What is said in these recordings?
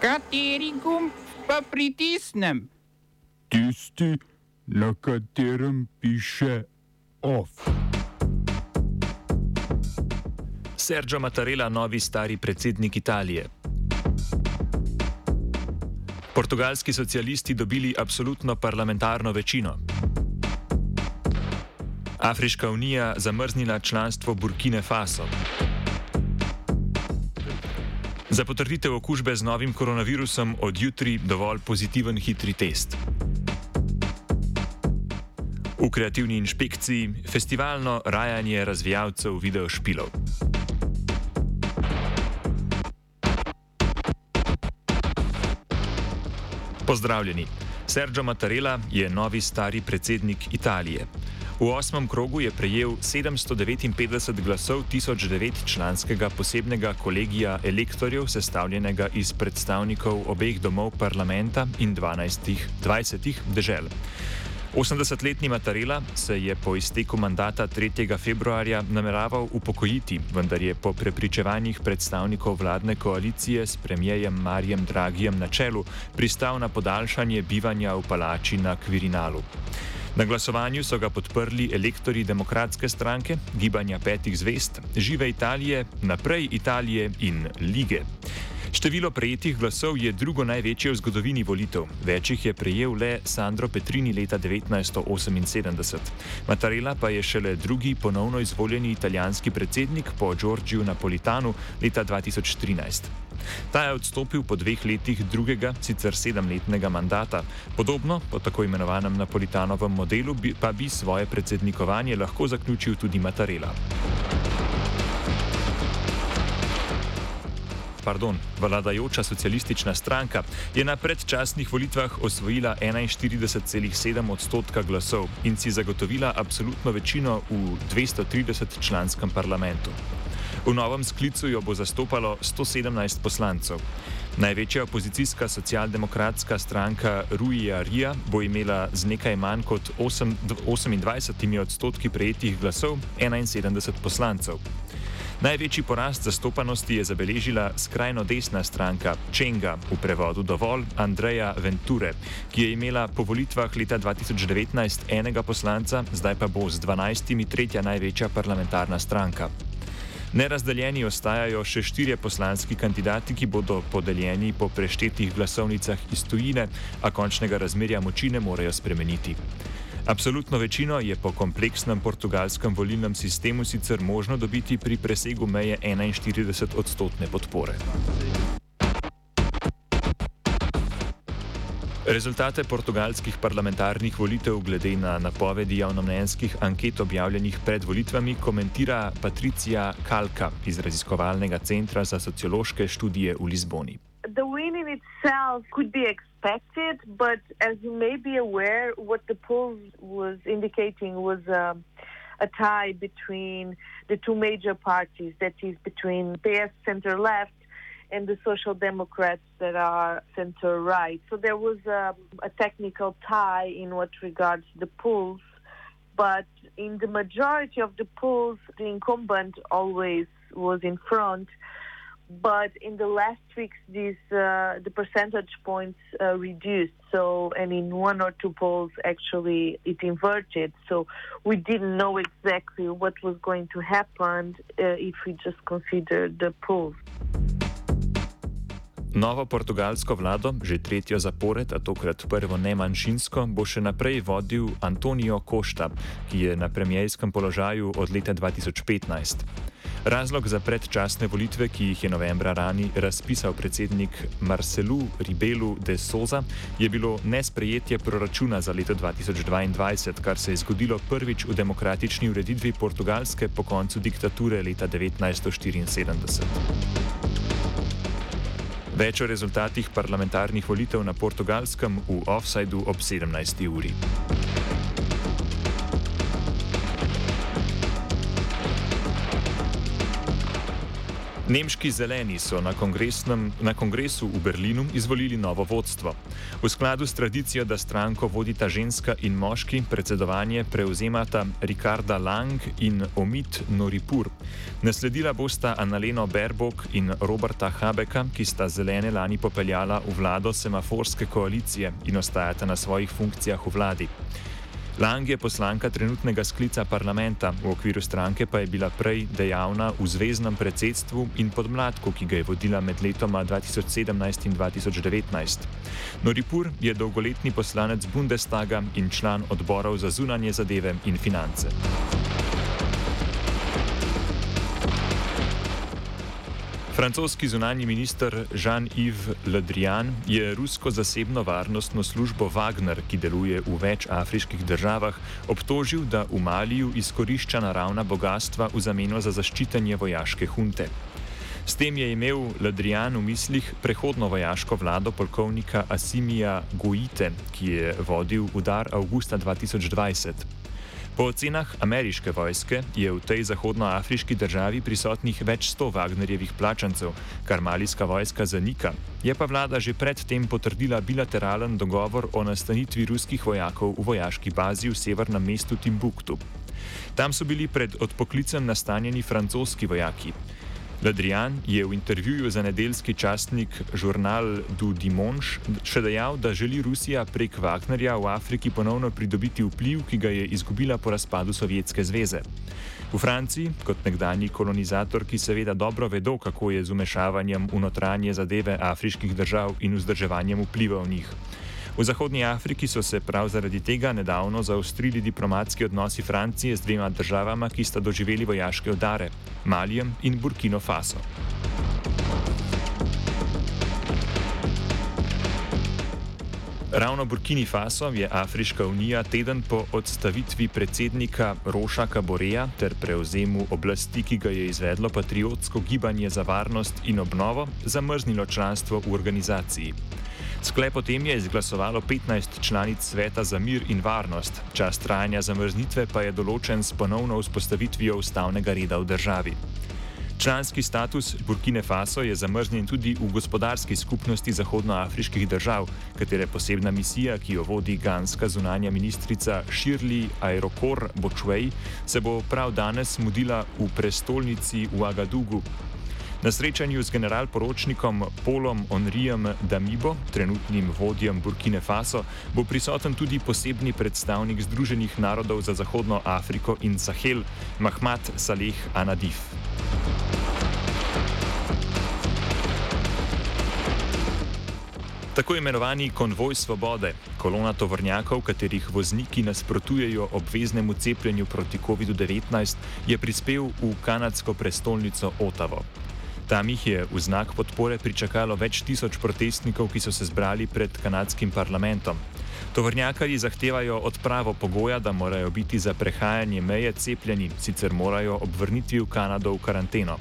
Kateri gumb pa pritisnem? Tisti, na katerem piše OF. Sergio Mattarella, novi stari predsednik Italije. Portugalski socialisti dobili absolutno parlamentarno večino. Afriška unija zamrznila članstvo Burkine Faso. Za potrditev okužbe z novim koronavirusom od jutri dovolj pozitiven hitri test. V kreativni inšpekciji festivalno rajanje razvijalcev videošpilov. Pozdravljeni. Sergio Mattarella je novi stari predsednik Italije. V osmem krogu je prejel 759 glasov 1009 članskega posebnega kolegija elektorjev, sestavljenega iz predstavnikov obeh domov parlamenta in 12, 20 dežel. 80-letni Matarela se je po izteku mandata 3. februarja nameraval upokojiti, vendar je po prepričevanjih predstavnikov vladne koalicije s premijejem Marjem Dragijem na čelu pristal na podaljšanje bivanja v palači na Kvirinalu. Na glasovanju so ga podprli elektori demokratske stranke, gibanja petih zvest, žive Italije, naprej Italije in lige. Število prejetih glasov je drugo največje v zgodovini volitev. Večjih je prejel le Sandro Petrini leta 1978. Mattarella pa je šele drugi ponovno izvoljeni italijanski predsednik po Giorgiju Napolitanu leta 2013. Ta je odstopil po dveh letih drugega, sicer sedemletnega mandata. Podobno, po tako imenovanem Napolitanovem modelu, pa bi svoje predsednikovanje lahko zaključil tudi Mattarella. Pardon, vladajoča socialistična stranka je na predčasnih volitvah osvojila 41,7 odstotka glasov in si zagotovila absolutno večino v 230 članskem parlamentu. V novem sklicu jo bo zastopalo 117 poslancev. Največja opozicijska socialdemokratska stranka Ruija Rija bo imela z nekaj manj kot 8, 28 odstotki prejetih glasov 71 poslancev. Največji porast zastopanosti je zabeležila skrajno desna stranka Čenga, v prevodu dovolj Andreja Venture, ki je imela po volitvah leta 2019 enega poslanca, zdaj pa bo z 12 tretja največja parlamentarna stranka. Nerazdeljeni ostajajo še štirje poslanski kandidati, ki bodo podeljeni po preštetih glasovnicah iz tujine, a končnega razmerja moči ne morejo spremeniti. Absolutno večino je po kompleksnem portugalskem volilnem sistemu sicer možno dobiti pri presegu meje 41 odstotne podpore. Rezultate portugalskih parlamentarnih volitev glede na napovedi javnomnenjskih anket objavljenih pred volitvami komentira Patricija Kalka iz Raziskovalnega centra za sociološke študije v Lizboni. Could be expected, but as you may be aware, what the poll was indicating was um, a tie between the two major parties, that is, between PS center left and the Social Democrats that are center right. So there was um, a technical tie in what regards the polls, but in the majority of the polls, the incumbent always was in front but in the last weeks, these uh, the percentage points uh, reduced. So, and in one or two polls, actually, it inverted. So, we didn't know exactly what was going to happen uh, if we just considered the polls. Novo portugalsko vlado, že tretjo zapored, a tokrat prvo ne manjšinsko, bo še naprej vodil Antonijo Košta, ki je na premijskem položaju od leta 2015. Razlog za predčasne volitve, ki jih je novembra lani razpisal predsednik Marcelu Ribelu de Soza, je bilo nesprejetje proračuna za leto 2022, kar se je zgodilo prvič v demokratični ureditvi Portugalske po koncu diktature leta 1974. Več o rezultatih parlamentarnih volitev na portugalskem v offsajdu ob 17. uri. Nemški zeleni so na, na kongresu v Berlinu izvolili novo vodstvo. V skladu s tradicijo, da stranko vodita ženska in moški, predsedovanje prevzemata Rikarda Lang in Omid Noripur. Nasledila bosta Annaleno Berbok in Roberta Habeka, ki sta zelene lani popeljala v vlado semaforske koalicije in ostajata na svojih funkcijah v vladi. Lang je poslanka trenutnega sklica parlamenta, v okviru stranke pa je bila prej dejavna v zvezdnem predsedstvu in podmladku, ki ga je vodila med letoma 2017 in 2019. Noripur je dolgoletni poslanec Bundestaga in član odborov za zunanje zadeve in finance. Francoski zunani minister Jean-Yves Le Drian je rusko zasebno varnostno službo Wagner, ki deluje v več afriških državah, obtožil, da v Maliju izkorišča naravna bogatstva v zameno za zaščitenje vojaške hunte. S tem je imel Ladrijan v mislih prehodno vojaško vlado polkovnika Asimija Gojite, ki je vodil udar avgusta 2020. Po ocenah ameriške vojske je v tej zahodnoafriški državi prisotnih več sto Wagnerjevih plačancev, kar malijska vojska zanika. Je pa vlada že predtem potrdila bilateralen dogovor o nastanitvi ruskih vojakov v vojaški bazi v severnem mestu Timbuktu. Tam so bili pred odpoklicem nastanjeni francoski vojaki. Ladrian je v intervjuju za nedeljski častnik žurnal Du Dimanche še dejal, da želi Rusija prek Wagnerja v Afriki ponovno pridobiti vpliv, ki ga je izgubila po razpadu Sovjetske zveze. V Franciji, kot nekdani kolonizator, ki seveda dobro vedo, kako je z umešavanjem v notranje zadeve afriških držav in vzdrževanjem vpliva v njih. V Zahodnji Afriki so se prav zaradi tega nedavno zaostrili diplomatski odnosi Francije z dvema državama, ki sta doživeli vojaške udare - Malijem in Burkino Faso. Ravno Burkini Faso je Afriška unija teden po odstavitvi predsednika Roša Kaboreja ter prevzemu oblasti, ki ga je izvedlo patriotsko gibanje za varnost in obnovo, zamrznilo članstvo v organizaciji. Sklep o tem je izglasovalo 15 članic sveta za mir in varnost, čas trajanja zamrznitve pa je določen s ponovno vzpostavitvijo ustavnega reda v državi. Članski status Burkine Faso je zamrznjen tudi v gospodarski skupnosti zahodnoafriških držav, katere posebna misija, ki jo vodi ganska zunanja ministrica Shirley Aerokor Bočwej, se bo prav danes mudila v prestolnici v Agadugu, Na srečanju z generalporočnikom Polom Onrijem Damibo, trenutnim vodjem Burkine Faso, bo prisoten tudi posebni predstavnik Združenih narodov za Zahodno Afriko in Sahel, Mahmad Saleh Anadif. Tako imenovani konvoj svobode, kolona tovornjakov, katerih vozniki nasprotujejo obveznemu cepljenju proti COVID-19, je prispel v kanadsko prestolnico Otavo. Tam jih je v znak podpore pričakalo več tisoč protestnikov, ki so se zbrali pred kanadskim parlamentom. Tovrnjakarji zahtevajo odpravo pogoja, da morajo biti za prehajanje meje cepljeni, sicer morajo ob vrnitvi v Kanado v karanteno.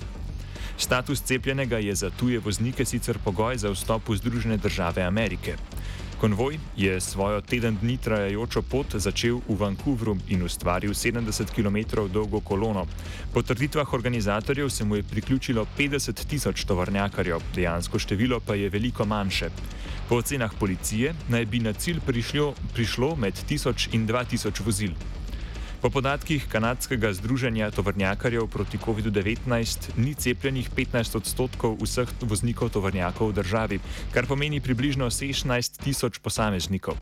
Status cepljenega je za tuje voznike sicer pogoj za vstop v Združene države Amerike. Konvoj je svojo teden dni trajajočo pot začel v Vancouveru in ustvaril 70 km dolgo kolono. Po trditvah organizatorjev se mu je priključilo 50 tisoč tovornjakarjev, dejansko število pa je veliko manjše. Po ocenah policije naj bi na cilj prišlo, prišlo med 1000 in 2000 vozil. Po podatkih kanadskega združenja tovrnjakarjev proti COVID-19 ni cepljenih 15 odstotkov vseh voznikov tovrnjakov v državi, kar pomeni približno 16 tisoč posameznikov.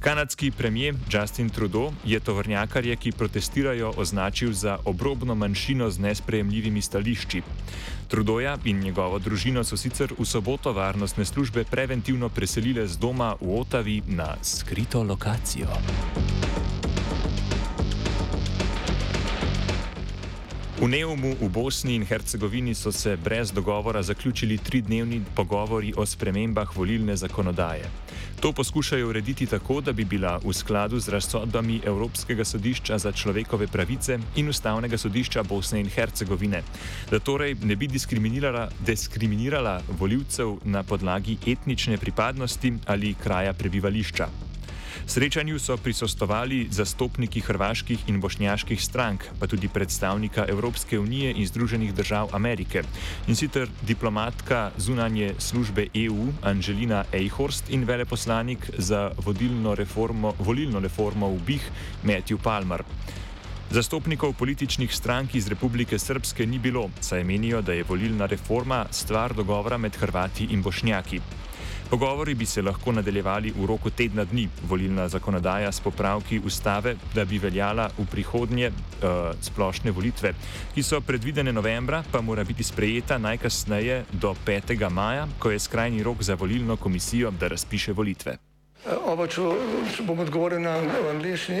Kanadski premijer Justin Trudeau je tovrnjakarje, ki protestirajo, označil za obrobno manjšino z nesprejemljivimi stališči. Trudoja in njegovo družino so sicer v soboto varnostne službe preventivno preselile z doma v Otavi na skrito lokacijo. V Neumu v Bosni in Hercegovini so se brez dogovora zaključili tridnevni pogovori o spremembah volilne zakonodaje. To poskušajo urediti tako, da bi bila v skladu z razsodbami Evropskega sodišča za človekove pravice in Ustavnega sodišča Bosne in Hercegovine, da torej ne bi diskriminirala, diskriminirala voljivcev na podlagi etnične pripadnosti ali kraja prebivališča. Srečanju so prisostovali zastopniki hrvaških in bošnjaških strank, pa tudi predstavnika Evropske unije in Združenih držav Amerike, in sicer diplomatka zunanje službe EU Angelina Eichhorst in veleposlanik za reformo, volilno reformo v BIH Matthew Palmer. Zastopnikov političnih strank iz Republike Srpske ni bilo, saj menijo, da je volilna reforma stvar dogovora med Hrvati in Bošnjaki. Pogovori bi se lahko nadaljevali v roku tedna dni. Volilna zakonodaja s popravki ustave, da bi veljala v prihodnje uh, splošne volitve, ki so predvidene novembra, pa mora biti sprejeta najkasneje do 5. maja, ko je skrajni rok za volilno komisijo, da razpiše volitve. Oba, če bom odgovoril na angliški.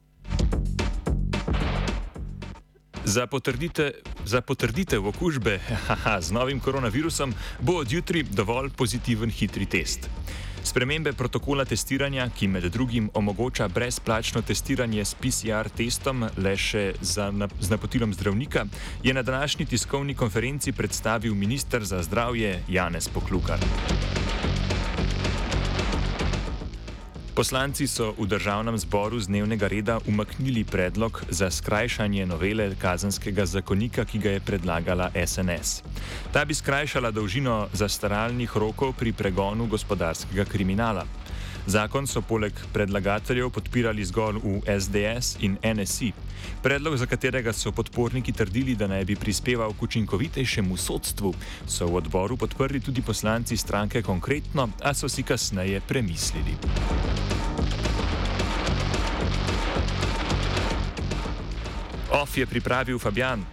Za, za potrditev okužbe haha, z novim koronavirusom bo odjutri dovolj pozitiven hitri test. Spremembe protokola testiranja, ki med drugim omogoča brezplačno testiranje s PCR testom le še na, z napotilom zdravnika, je na današnji tiskovni konferenci predstavil ministr za zdravje Janez Poklukar. Poslanci so v državnem zboru z dnevnega reda umaknili predlog za skrajšanje novele kazenskega zakonika, ki ga je predlagala SNS. Ta bi skrajšala dolžino zastaralnih rokov pri pregonu gospodarskega kriminala. Zakon so poleg predlagateljev podpirali zgolj v SDS in NSI. Predlog, za katerega so podporniki trdili, da naj bi prispeval k učinkovitejšemu sodstvu, so v odboru podprli tudi poslanci stranke konkretno, a so si kasneje premislili. OF je pripravil Fabian.